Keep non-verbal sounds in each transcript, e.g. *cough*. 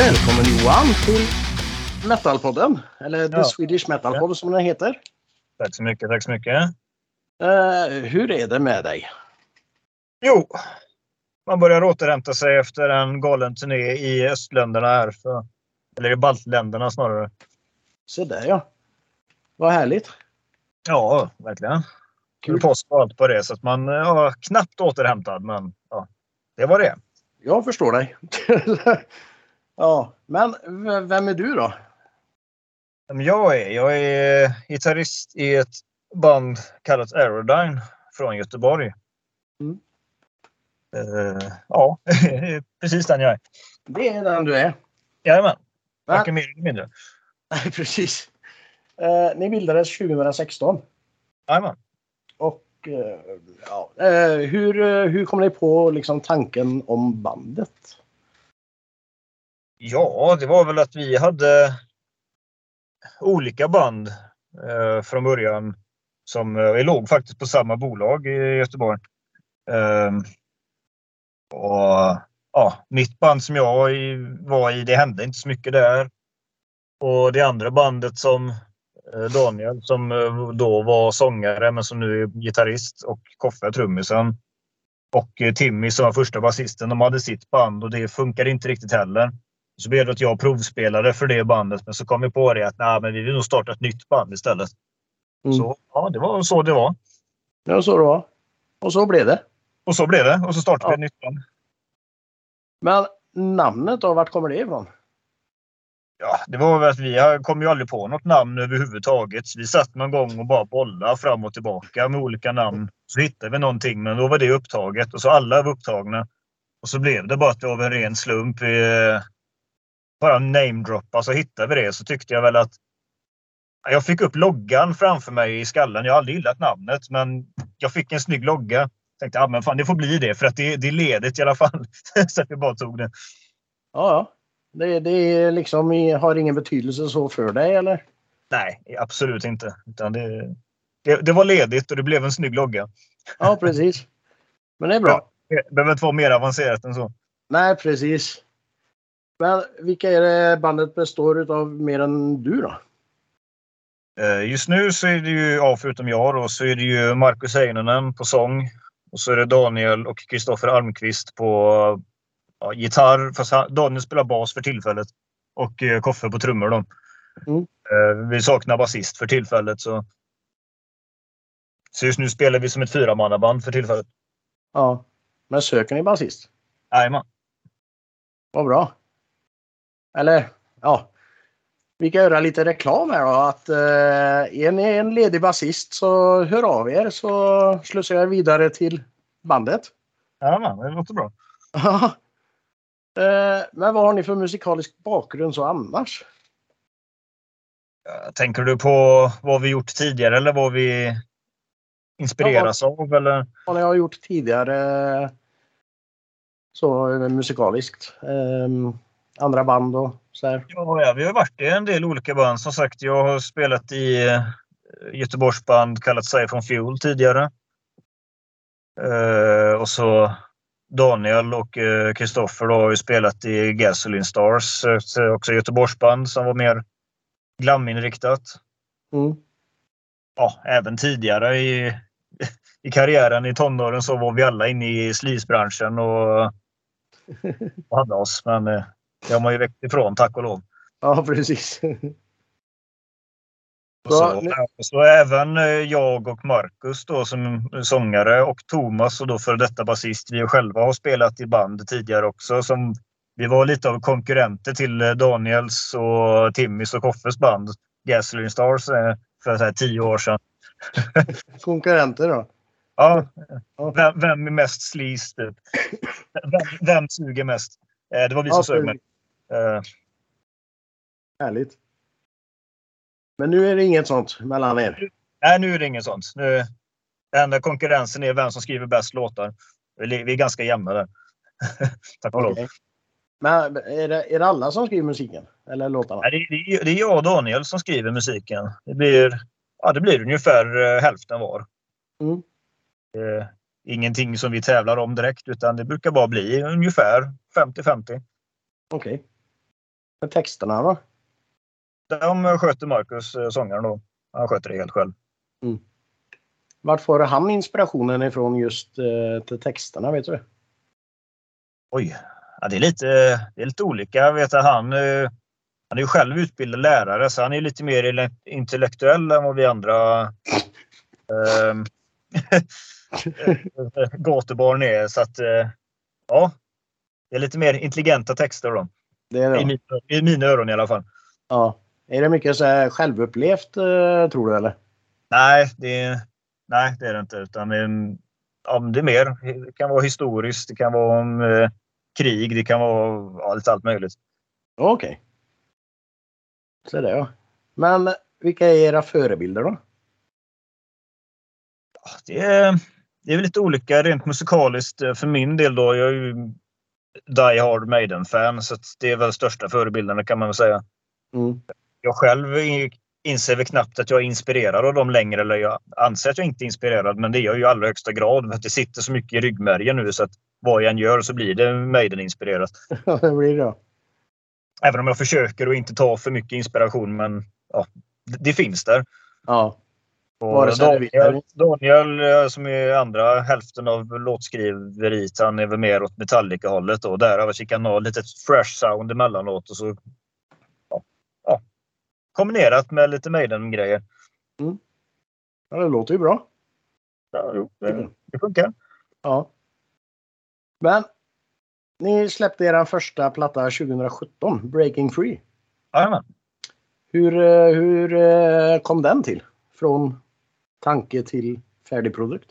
Välkommen Johan till Metalpodden. Eller The Ja. Swedish Metal Pod som den heter. Tack så mycket, tack så mycket. Eh, hur är det med dig? Jo, man börjar återhämta sig efter en galen turné i östländerna här. För, eller i baltländerna snarare. Så där ja. Vad härligt. Ja, verkligen. Kul Kul. påsk och allt på det. Så att man ja, knappt återhämtad. Men ja, det var det. Jag förstår dig. *laughs* ja, men vem är du då? Jag är? Jag är gitarrist i ett band kallat Aerodyne från Göteborg. Mm. Eh, ja, *laughs* precis den jag är. Det är den du är. Jajamän. Varken mer eller mindre. *laughs* Nej, precis. Eh, ni bildades 2016. Jajamän. Och eh, ja, eh, hur, eh, hur kom ni på liksom, tanken om bandet? Ja, det var väl att vi hade olika band eh, från början. Som eh, vi låg faktiskt på samma bolag i Göteborg. Eh, och ja, Mitt band som jag i, var i, det hände inte så mycket där. Och det andra bandet som eh, Daniel som eh, då var sångare men som nu är gitarrist och Koffe trummisen. Och eh, Timmy som var första basisten. De hade sitt band och det funkade inte riktigt heller. Så blev det att jag provspelade för det bandet. Men så kom vi på det att nej, men vi vill nog starta ett nytt band istället. Mm. Så ja, det var så det var. Ja, så det var. Och så blev det. Och så blev det. Och så startade Ja. vi ett nytt band. Men namnet då, vart kommer det ifrån? Ja, det var väl att vi kom ju aldrig på något namn överhuvudtaget. Vi satt någon gång och bara bollade fram och tillbaka med olika namn. Så hittade vi någonting, men då var det upptaget och så alla var upptagna. Och så blev det bara att det var en ren slump. Vi eh, bara namedroppa så hittade vi det. Så tyckte jag väl att jag fick upp loggan framför mig i skallen. Jag har aldrig gillat namnet, men jag fick en snygg logga. Tänkte att men fan, det får bli det för att det, det är ledigt i alla fall. *laughs* så vi bara tog det. Ja, ja. Det, det är liksom, har ingen betydelse så för dig eller? Nej, absolut inte. Det, det, det var ledigt och det blev en snygg logga. Ja, precis. Men det är bra. Det behöver inte vara mer avancerat än så. Nej, precis. Men vilka är det bandet består utav mer än du då? Eh, Just nu så är det ju, ja, förutom jag då, så är det ju Marcus Heinonen på sång. Och så är det Daniel och Kristoffer Almqvist på ja, gitarr. Fast Daniel spelar bas för tillfället. Och eh, Koffe på trummor då. Mm. Eh, Vi saknar basist för tillfället. Så. så just nu spelar vi som ett fyramannaband för tillfället. Ja. Men söker ni basist? Jajamän. Vad bra. Eller, ja. Vi kan göra lite reklam här då. Att eh, är ni en ledig basist så hör av er så slussar jag vidare till bandet. Jajamän, det låter bra. Ja. Eh, Men vad har ni för musikalisk bakgrund så annars? Eh, Tänker du på vad vi gjort tidigare eller vad vi inspireras av? Eller? Vad ni har gjort tidigare så eh, musikaliskt? Eh, andra band och så här. Ja, ja, vi har varit i en del olika band. Som sagt, jag har spelat i eh, Göteborgsband kallat Siphon Fuel tidigare. Eh, och så Daniel och eh, Kristoffer då har ju spelat i Gasoline Stars. eh, så också Göteborgsband som var mer glaminriktat. Mm. Ja, även tidigare i, *laughs* i karriären i tonåren så var vi alla inne i sleazebranschen och, och hade oss. Men eh, det har man ju väckt ifrån, tack och lov. Ja, precis. Och så, så även eh, jag och Marcus då som sångare och Thomas och då för detta basist. Vi själva har spelat i band tidigare också. Som, vi var lite av konkurrenter till eh, Daniels och Timmys och Koffes band. Gasoline Stars eh, för så här, tio år sedan. *laughs* Konkurrenter då. Ja, vem, vem är mest sleaze typ? Vem, vem suger mest? Det var vi som Ja, sög mest. Eh, Härligt. Men nu är det inget sånt mellan er. Nej, nu är det inget sånt. Nu, enda konkurrensen är vem som skriver bäst låtar. Vi är ganska jämna där. *laughs* Tack och lov. Okej. Men är det, är det alla som skriver musiken? Eller låtarna? Nej, Det, det, det är jag och Daniel som skriver musiken. Det blir, ja, det blir ungefär eh, hälften var. Mm. Eh, ingenting som vi tävlar om direkt utan det brukar bara bli ungefär 50-50. Okej. Med texterna då? De sköter Marcus, eh, sångaren då. Han sköter det helt själv. Vart får han inspirationen ifrån just eh, till texterna? Vet du? Oj. Ja, det, är lite, det är lite olika. Jag vet att han, eh, han är ju själv utbildad lärare så han är lite mer intellektuell än vad vi andra *laughs* eh, gatubarn är. Så att, ja. Det är lite mer intelligenta texter då. Det är det. I, mina, I mina öron i alla fall. Ja. Är det mycket så här självupplevt eh, tror du eller? Nej, det, nej, det är det inte. Utan det, är- det är mer. Det kan vara historiskt, det kan vara om eh, krig, det kan vara ja, lite allt möjligt. Okej. Så det ja. Men vilka är era förebilder då? Det är, det är väl lite olika rent musikaliskt. eh, För min del då, jag är ju Die Hard Maiden-fan så det är väl största förebilderna kan man väl säga. Mm. Jag själv inser väl knappt att jag är inspirerad av dem längre. Eller jag anser att jag inte är inspirerad, men det är jag ju i allra högsta grad. För att det sitter så mycket i ryggmärgen nu så att vad jag än gör så blir det Maiden-inspirerat. *laughs* det blir det. Även om jag försöker att inte ta för mycket inspiration, men ja, det, det finns där. Ja. Och Daniel, Daniel eh, som är andra hälften av låtskriveriet, han är väl mer åt Metallica-hållet. Och därav fick han ha lite fresh sound emellanåt. Och så, ja, ja. Kombinerat med lite Maiden-grejer. ja, det låter ju bra. Ja, jo, det, det funkar. Ja. Men ni släppte er första platta 2017, Breaking Free. Jajamän. Hur, eh, hur eh, kom den till? Från tanke till färdig produkt?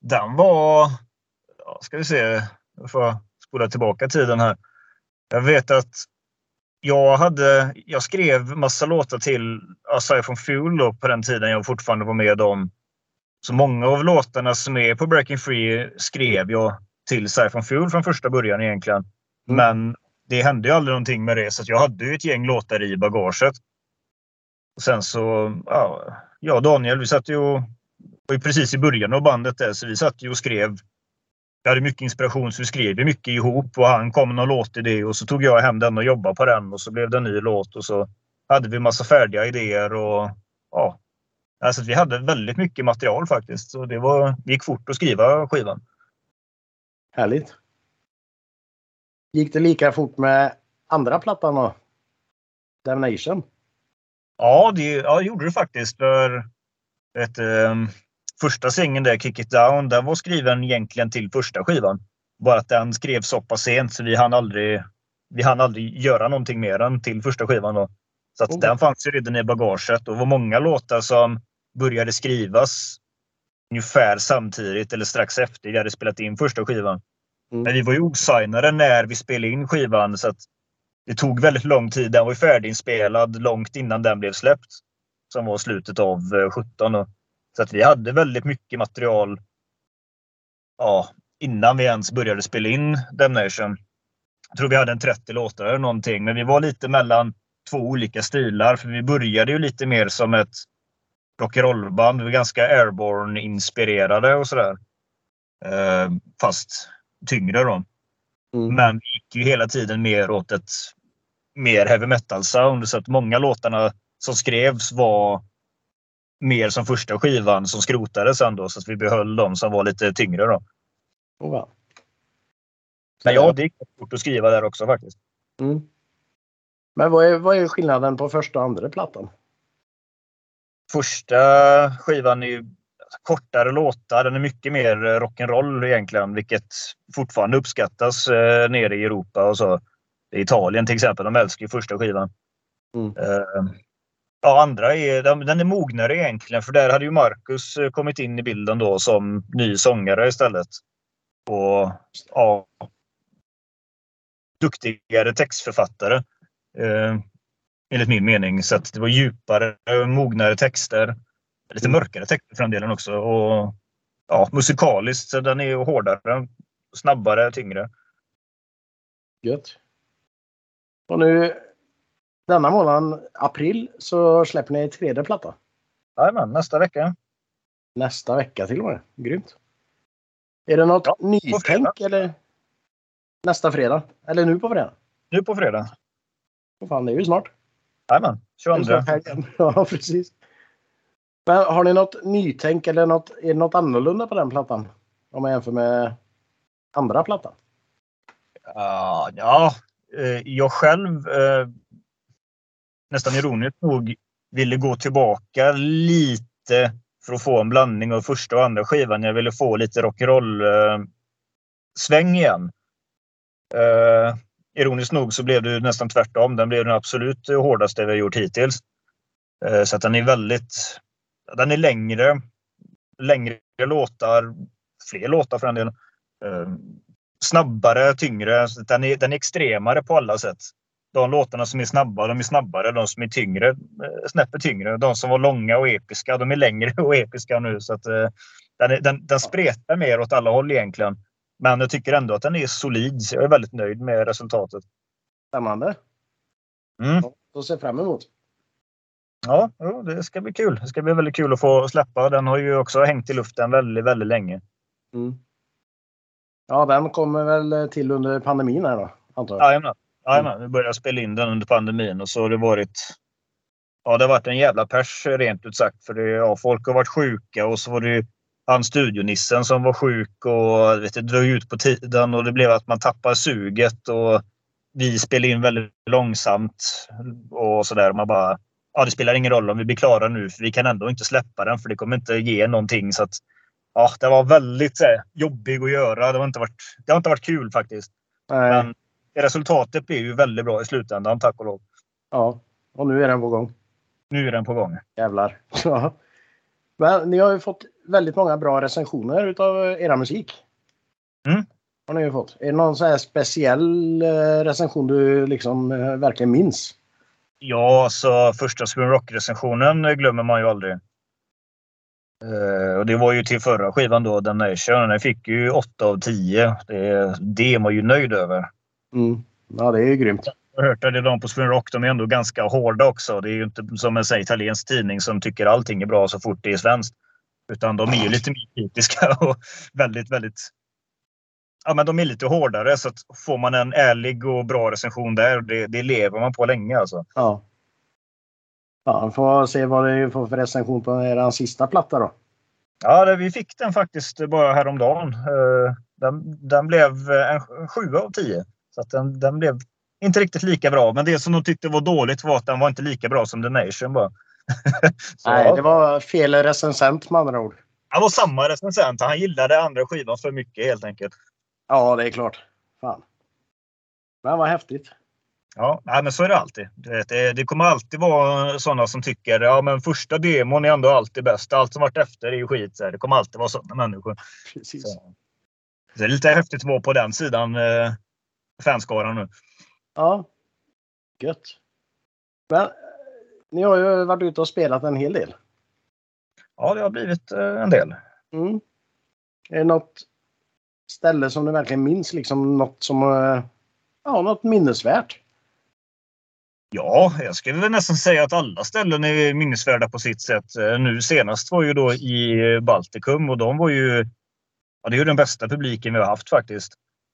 Den var... Ja, ska vi se. Jag får spola tillbaka tiden här. Jag vet att jag hade... Jag skrev massa låtar till Aside from Fuel då, på den tiden jag fortfarande var med om. Så många av låtarna som är på Breaking Free skrev jag till Siphon Fuel från första början egentligen. Mm. Men det hände ju aldrig någonting med det så jag hade ju ett gäng låtar i bagaget. Och sen så, ja, jag och Daniel vi satt ju och var ju precis i början av bandet där så vi satt ju och skrev. Vi hade mycket inspiration så vi skrev ju mycket ihop och han kom med någon låtidé och så tog jag hem den och jobbade på den och så blev det en ny låt och så hade vi massa färdiga idéer och ja. Alltså vi hade väldigt mycket material faktiskt så det var, det gick fort att skriva skivan. Härligt. Gick det lika fort med andra plattan då? Damnation? Ja, det ja, gjorde det faktiskt. För ett, ehm, första singeln där, Kick It Down, den var skriven egentligen till första skivan. Bara att den skrevs så pass sent så vi hann aldrig, vi hann aldrig göra någonting mer än till första skivan. Då. Så Okej. den fanns ju redan i bagaget och det var många låtar som började skrivas ungefär samtidigt eller strax efter vi hade spelat in första skivan. Mm. Men vi var ju osignade när vi spelade in skivan så att det tog väldigt lång tid. Den var ju färdiginspelad långt innan den blev släppt. Som var slutet av eh, 17. Så att vi hade väldigt mycket material ja, innan vi ens började spela in Damnation. Jag tror vi hade en 30 låtar eller någonting. Men vi var lite mellan två olika stilar. För vi började ju lite mer som ett rock'n'roll-band. Vi var ganska airborne-inspirerade och sådär. Eh, fast tyngre då. Mm. Men vi gick ju hela tiden mer åt ett mer heavy metal sound. Så att många låtarna som skrevs var mer som första skivan som skrotades sen då. Så att vi behöll de som var lite tyngre då. Oh, wow. Men ja, det gick fort att skriva där också faktiskt. Mm. Men vad är, vad är skillnaden på första och andra plattan? Första skivan är ju kortare låtar. Den är mycket mer eh, rock'n'roll egentligen, vilket fortfarande uppskattas eh, nere i Europa och så. I Italien till exempel, de älskar ju första skivan. Mm. Eh, ja, andra är, den, är mognare egentligen, för där hade ju Marcus eh, kommit in i bilden då som ny sångare istället. Och ja, duktigare textförfattare. Eh, enligt min mening. Så det var djupare, mognare texter. Lite Mm. mörkare texter för den delen också. Och ja, musikaliskt så den är ju hårdare, snabbare, tyngre. Gött. Och nu denna månaden, april, så släpper ni tredje platta. Jajamän, nästa vecka. Nästa vecka till och med. Grymt. Är det något Ja, nytänk eller nästa fredag? Eller nu på fredag? Nu på fredag. Vad fan, det är ju snart. Jajamän, Det är 22. snart helgen. *laughs* Ja, precis. Men har ni något nytänk eller något, är det något annorlunda på den plattan? Om man jämför med andra plattan? Uh, ja, eh, jag själv uh, nästan ironiskt nog ville gå tillbaka lite för att få en blandning av första och andra skivan. Jag ville få lite rock'n'roll-sväng eh, sväng igen. Uh, ironiskt nog så blev det nästan tvärtom. Den blev den absolut hårdaste vi har gjort hittills. Så att den är väldigt... Den är längre. Längre låtar. Fler låtar för en del. Eh, snabbare, tyngre. Så Den är, den är extremare på alla sätt. De låtarna som är snabba, de är snabbare. De som är tyngre, eh, snäppet tyngre. De som var långa och episka, de är längre *laughs* och episka nu. Så att, eh, den, den, den spretar mer åt alla håll egentligen. Men jag tycker ändå att den är solid. Så jag är väldigt nöjd med resultatet. Spännande. Mm. Så ser fram emot. Ja, det ska bli kul. Det ska bli väldigt kul att få släppa. Den har ju också hängt i luften väldigt, väldigt länge. Mm. Ja, den kommer väl till under pandemin här då, antar jag. Jajamän. Jajamän. Vi började spela in den under pandemin och så har det varit Ja, det har varit en jävla pers rent ut sagt. För det, ja, folk har varit sjuka och så var det ju han studionissen som var sjuk och vet, det drog ut på tiden och det blev att man tappar suget och vi spelade in väldigt långsamt och sådär. Man bara, ja det spelar ingen roll om vi blir klara nu för vi kan ändå inte släppa den för det kommer inte ge någonting. Så att, ja, det var väldigt så här, jobbig att göra. Det har inte varit, det har inte varit kul faktiskt. Nej. Men resultatet blir ju väldigt bra i slutändan, tack och lov. Ja, och nu är den på gång. Nu är den på gång. Jävlar. *laughs* Ja. Men ni har ju fått väldigt många bra recensioner utav era musik. Mm. Har ni ju fått. Är det någon så här speciell eh, recension du liksom eh, verkligen minns? Ja, så första Sweden Rock-recensionen glömmer man ju aldrig. Eh, och det var ju till förra skivan då, Den Nation. Den fick ju 8 av 10. Det, det är man ju nöjd över. Mm. Ja, det är ju grymt. Jag har hört det de på Sweden Rock, de är ändå ganska hårda också. Det är ju inte som en italiensk tidning som tycker allting är bra så fort det är svenskt. Utan de är ju lite mer kritiska *laughs* och väldigt, väldigt... Ja, men de är lite hårdare så att får man en ärlig och bra recension där, det, det lever man på länge alltså. Ja. Ja, får se vad det är för recension på er sista platta då. Ja, det, vi fick den faktiskt bara häromdagen. Eh, Den, den blev en 7 av 10. Så den, den blev inte riktigt lika bra. Men det som de tyckte var dåligt var att den var inte lika bra som The Nation bara. *laughs* Så, Nej, det var fel recensent med andra ord. Han var samma recensent. Han gillade andra skivan för mycket helt enkelt. Ja, det är klart. Fan. Men vad häftigt. Ja, nej, men så är det alltid. Vet, det, det kommer alltid vara sådana som tycker ja men första demon är ändå alltid bäst. Allt som varit efter är ju skit. Så här. Det kommer alltid vara sådana människor. Precis. Så. Så det är lite häftigt att vara på den sidan. Eh, fanskaran nu. Ja. Gött. Men eh, ni har ju varit ute och spelat en hel del. Ja, det har blivit eh, en del. Mm. Är det något ställe som du verkligen minns? Liksom något som... eh, Ja, något minnesvärt? Ja, jag skulle väl nästan säga att alla ställen är minnesvärda på sitt sätt. Eh, Nu senast var ju då i Baltikum och de var ju... Ja, det är ju den bästa publiken vi har haft faktiskt.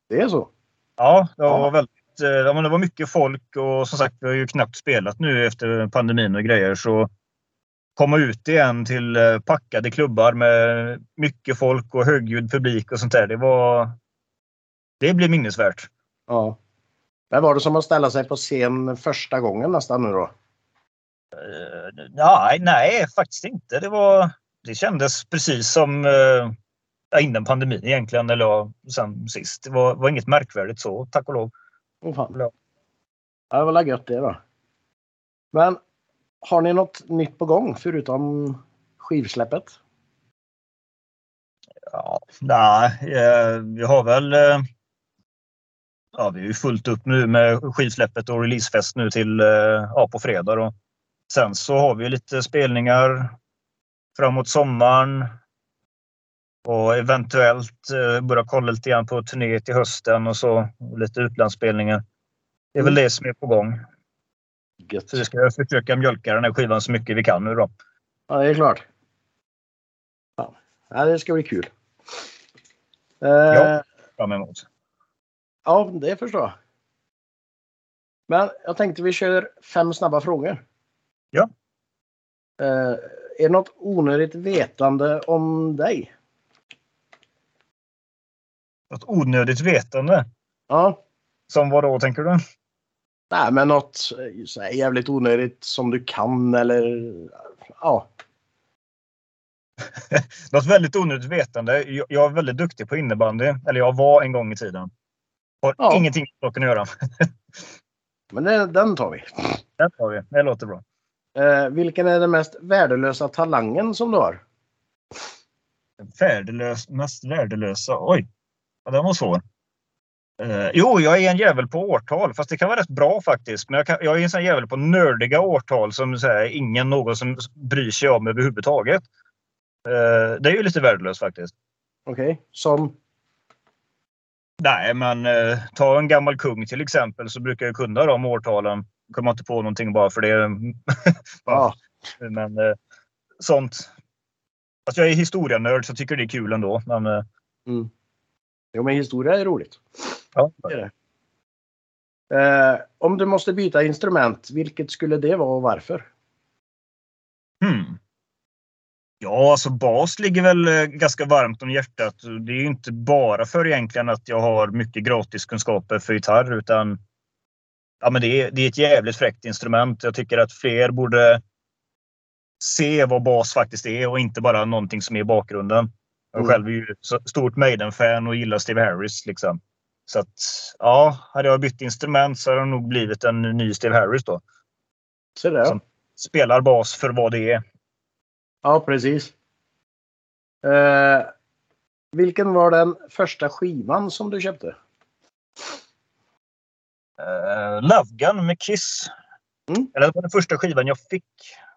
Det är så? Ja, det var Ja. väldigt... eh, Ja, men det var mycket folk och som sagt, vi har ju knappt spelat nu efter pandemin och grejer. Så komma ut igen till eh, packade klubbar med mycket folk och högljudd publik och sånt där. Det var... Det blir minnesvärt. Ja. Vad var det som att ställa sig på scen första gången nästan nu då? Eh, Nej, nej, faktiskt inte. Det, var, det kändes precis som ja, innan pandemin egentligen, eller sen sist. Det var, var inget märkvärdigt så, tack och lov. Åh fan. Ja. Ja, det var väl gött det då. Men har ni något nytt på gång förutom skivsläppet? Ja, nej, eh, vi har väl... eh, Ja, vi är ju fullt upp nu med skivsläppet och releasefest nu till eh, ja, på fredag. Då. Sen så har vi lite spelningar framåt sommaren. Och eventuellt eh, börja kolla lite grann på turné till hösten och så. Och lite utlandsspelningar. Det är väl Mm. det som är på gång. Gött. Så vi ska försöka mjölka den här skivan så mycket vi kan nu då. Ja, det är klart. Ja, det ska bli kul. Eh, Ja. Fram emot. Ja, det förstår jag. Men jag tänkte vi kör fem snabba frågor. Ja. Eh, är det något onödigt vetande om dig? Något onödigt vetande. Ja. Som vad då tänker du? Nej, men något eh, jävligt onödigt som du kan eller ja. *laughs* Något väldigt onödigt vetande. Jag, jag är väldigt duktig på innebandy. Eller jag var en gång i tiden. Har Ja. ingenting med saken att göra. *laughs* Men det, den tar vi. *laughs* Den tar vi. Det låter bra. Eh, vilken är den mest värdelösa talangen som du har? Värdelös, mest värdelösa. Oj, ja, den var svår. Eh, jo, jag är en jävel på årtal, fast det kan vara rätt bra faktiskt. Men jag, kan, jag är en sån jävel på nördiga årtal som här, ingen någon som bryr sig om överhuvudtaget. Eh, det är ju lite värdelöst faktiskt. Okej, som Nej, men eh, ta en gammal kung till exempel så brukar jag kunna de årtalen. Kommer inte på någonting bara för det. *laughs* ja. Men eh, sånt. Att jag är historienörd så tycker det är kul ändå. Men, eh, Mm. Jo, men historia är roligt. Ja. Eh, om du måste byta instrument, vilket skulle det vara och varför? Hmm. Ja, alltså bas ligger väl eh, ganska varmt om hjärtat. Det är inte bara för egentligen att jag har mycket gratiskunskaper för gitarr utan ja, men det, är, det är ett jävligt fräckt instrument. Jag tycker att fler borde se vad bas faktiskt är och inte bara någonting som är i bakgrunden. Jag Mm. själv är ju stort Maiden-fan och gillar Steve Harris. Liksom. Så att ja, hade jag bytt instrument så hade det nog blivit en ny Steve Harris då. Så där. Som- Spelar bas för vad det är. Ja, precis. Eh, vilken var den första skivan som du köpte? Uh, Love Gun med Kiss. Mm. Eller det var den första skivan jag fick.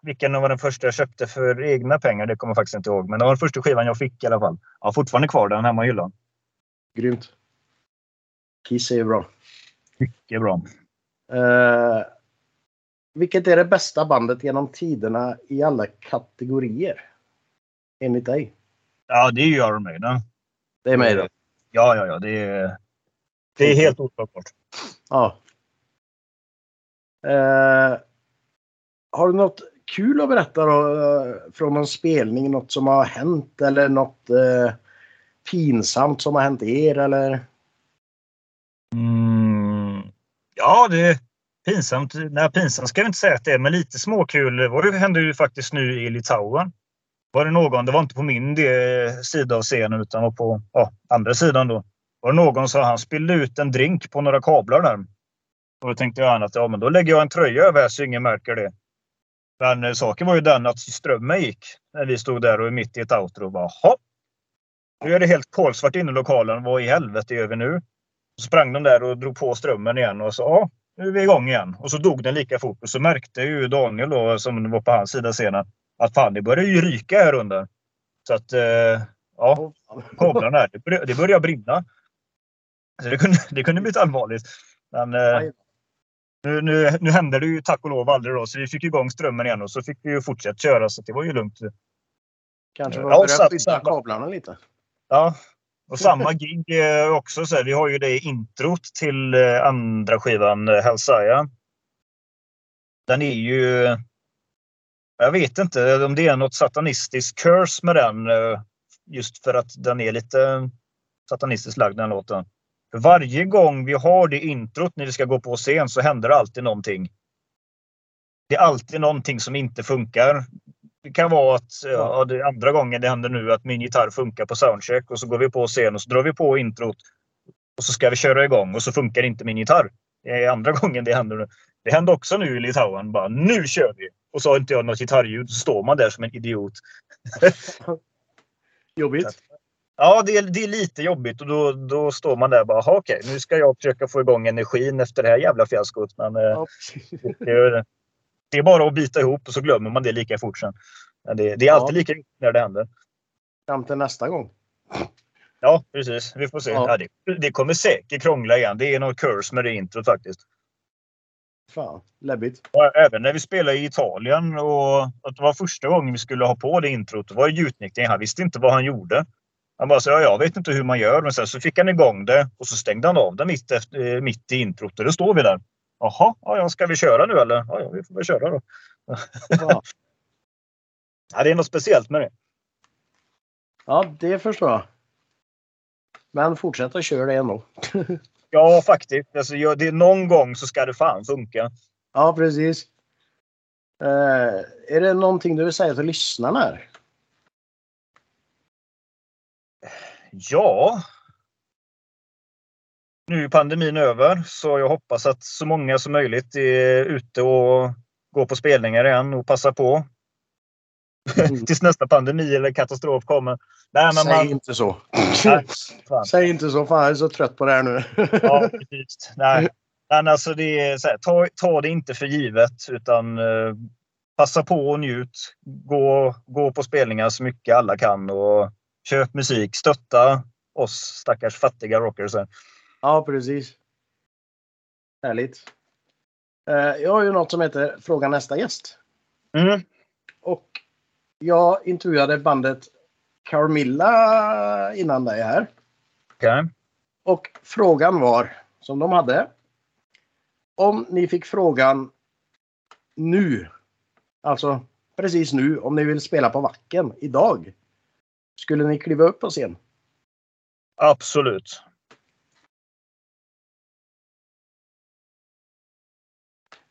Vilken var den första jag köpte för egna pengar? Det kommer jag faktiskt inte ihåg. Men det var den första skivan jag fick i alla fall. Jag har fortfarande kvar den hemma i hyllan. Grymt. Kiss är ju bra. Mycket bra. Eh, vilket är det bästa bandet genom tiderna i alla kategorier? Enligt dig? Ja, det är ju Iron Maiden. Det är mig då. Ja, ja, ja. Det är, det är helt oslagbart. Ja. Eh, har du något kul att berätta då, eh, från någon spelning? Något som har hänt eller något eh, pinsamt som har hänt er? Eller? Mm. Ja, det är pinsamt. Nej, pinsamt ska jag inte säga att det är, men lite småkul. Det hände ju faktiskt nu i Litauen. Var det någon, det var inte på min sida av scenen utan var på ja, andra sidan då. Var det någon som han spillde ut en drink på några kablar där. Och då tänkte jag att ja, men då lägger jag en tröja över här så ingen märker det. Men eh, saken var ju den att strömmen gick när vi stod där och är mitt i ett outro och bara. Nu är det helt kolsvart inne i lokalen. Vad i helvete gör vi nu? Så sprang de där och drog på strömmen igen och så ja, nu är vi igång igen. Och så dog den lika fort. Och så märkte ju Daniel då, som var på hans sida scenen, att fan det börjar ju ryka här under. Så att eh, ja, kablarna här, det började, det började brinna. Så det kunde, det kunde blivit allvarligt. Men eh, nu, nu, nu hände det ju tack och lov aldrig då. Så vi fick igång strömmen igen och så fick vi ju fortsätta köra. Så det var ju lugnt. Kanske Ja, var börja satt- flytta satt- kablarna lite. Ja, och samma gig eh, också. Så här, vi har ju det introt till eh, andra skivan, eh, Hellsaya. Den är ju... Jag vet inte om det är något satanistiskt curse med den. Just för att den är lite satanistiskt lagd den låten. För varje gång vi har det introt när vi ska gå på scen så händer det alltid någonting. Det är alltid någonting som inte funkar. Det kan vara att ja, det andra gången det händer nu att min gitarr funkar på soundcheck och så går vi på scen och så drar vi på introt. Och så ska vi köra igång och så funkar inte min gitarr. Det är andra *laughs* gången det händer nu. Det hände också nu i Litauen. Bara, nu kör vi! Och så har inte jag något gitarrljud. Så står man där som en idiot. *laughs* Jobbigt. Ja, det är, det är lite jobbigt och då, då står man där och bara, "Jaha, okej, nu ska jag försöka få igång energin efter det här jävla fiaskot. Men eh, Ja. det, det är bara att bita ihop och så glömmer man det lika fort sen. Det, det är alltid Ja. lika jobbigt när det händer. Fram till nästa gång. Ja, precis. Vi får se. Ja. Ja. det, det kommer säkert krångla igen. Det är något curse med det introt faktiskt. Fan, läbbigt. Även när vi spelade i Italien och att det var första gången vi skulle ha på det introt. Det var gjutnickning. Han visste inte vad han gjorde. Han bara sa, ja, jag vet inte hur man gör. Men sen så fick han igång det och så stängde han av det mitt, efter, mitt i introt och då står vi där. Jaha, ja, ska vi köra nu eller? Ja, ja vi får väl köra då. Ja. *laughs* Ja, det är något speciellt med det. ja, det förstår jag. Men fortsätt att köra det ändå. *laughs* Ja, faktiskt. Alltså, det är någon gång så ska det fan funka. Ja, precis. Eh, är det någonting du vill säga till lyssnarna? Ja. Nu är pandemin över så jag hoppas att så många som möjligt är ute och går på spelningar igen och passar på. Mm. *laughs* Tills nästa pandemi eller katastrof kommer. Nej, men Säg man, inte så. Nej. *laughs* Säg inte så. Fan, jag är så trött på det här nu. Ja, precis. Nej. Men alltså det är så här, ta, ta det inte för givet utan eh, passa på och njut. Gå, gå på spelningar så mycket alla kan och köp musik. Stötta oss stackars fattiga rockers. Ja, precis. Härligt. Eh, jag har ju något som heter Fråga nästa gäst. Mm. Och jag intervjuade bandet Carmilla innan dig här. Okej. Och frågan var, som de hade. Om ni fick frågan nu, alltså precis nu, om ni vill spela på Vacken idag. Skulle ni kliva upp på scen? Absolut.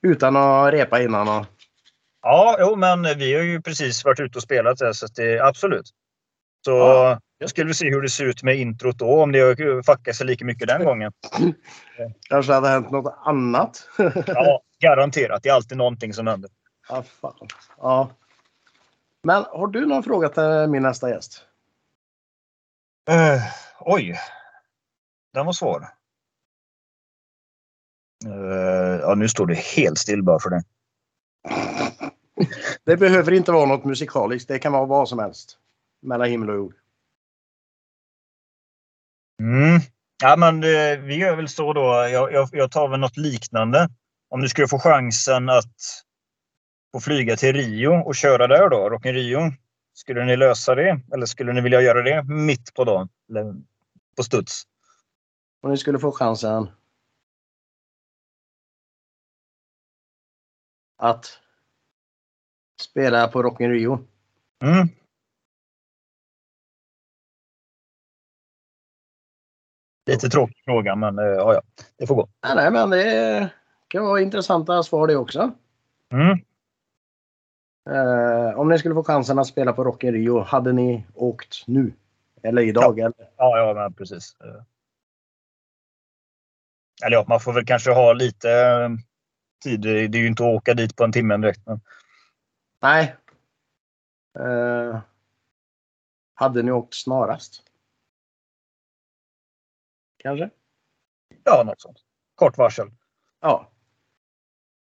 Utan att repa innan och... Ja, jo, men vi har ju precis varit ute och spelat det, så det absolut. Så Ja. jag skulle se hur det ser ut med introt då, om det fuckar sig lika mycket den gången. *clears throat* Kanske hade hänt något annat. *laughs* Ja, garanterat. Det är alltid någonting som händer. ja, fan. Ja. Men har du någon fråga till min nästa gäst? Uh, oj. Den var svår. Eh, ja, nu står det helt still bara för det. *laughs* Det behöver inte vara något musikaliskt. Det kan vara vad som helst. Mellan himmel och jord. Mm. Ja, men eh, vi gör väl så då. Jag, jag, jag tar väl något liknande. Om du skulle få chansen att få flyga till Rio och köra där då, Rock Rio. Skulle ni lösa det? Eller skulle ni vilja göra det mitt på dagen? Eller på studs? Om ni skulle få chansen att spela på Rock in Rio. Mm. Lite tråkig fråga, men eh, ja, ja, det får gå. Nej, nej, men det kan vara intressanta svar det också. Mm. Eh, om ni skulle få chansen att spela på Rock in Rio, hade ni åkt nu? Eller idag? Eller? Ja, ja, men precis. Eh. Eller ja, man får väl kanske ha lite tid. Det är ju inte att åka dit på en timme direkt. Men... Nej. Eh, hade ni åkt snarast? Kanske? Ja, något sånt. Kort varsel. Ja.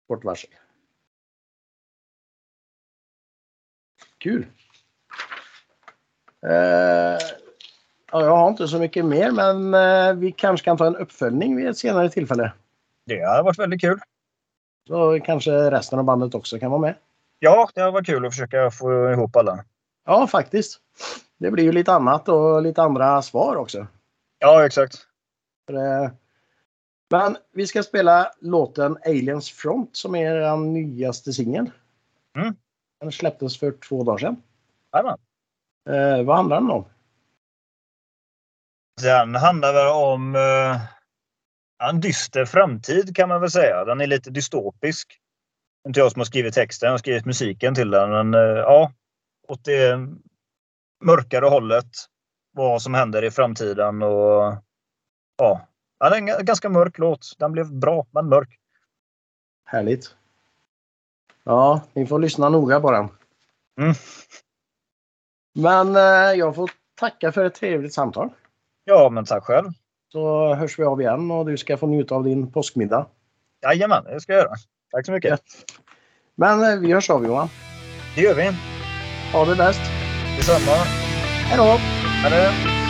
Kort varsel. Kul. Eh, ja, jag har inte så mycket mer, men eh, vi kanske kan ta en uppföljning vid ett senare tillfälle. Det har varit väldigt kul. Så kanske resten av bandet också kan vara med. Ja, det har varit kul att försöka få ihop alla. Ja, faktiskt. Det blir ju lite annat och lite andra svar också. Ja, exakt. Eh, Men vi ska spela låten Aliens Front som är er nyaste singel. Mm. Den släpptes för två dagar sedan. Jajamän. Eh, vad handlar den om? Den handlar väl om eh, en dyster framtid kan man väl säga. Den är lite dystopisk. Det är Inte jag som har skrivit texten, jag har skrivit musiken till den. Men eh, ja, åt det mörkare hållet. Vad som händer i framtiden och ja. ja det är en ganska mörk låt. Den blev bra, men mörk. Härligt. Ja, ni får lyssna noga på den. Mm. Men eh, jag får tacka för ett trevligt samtal. Ja, men tack själv. Så hörs vi av igen och du ska få njuta av din påskmiddag. Jajamän, det ska jag göra. Tack så mycket. Men eh, vi hörs av Johan. Det gör vi. Ha det bäst. Detsamma. Hej då! Ha det.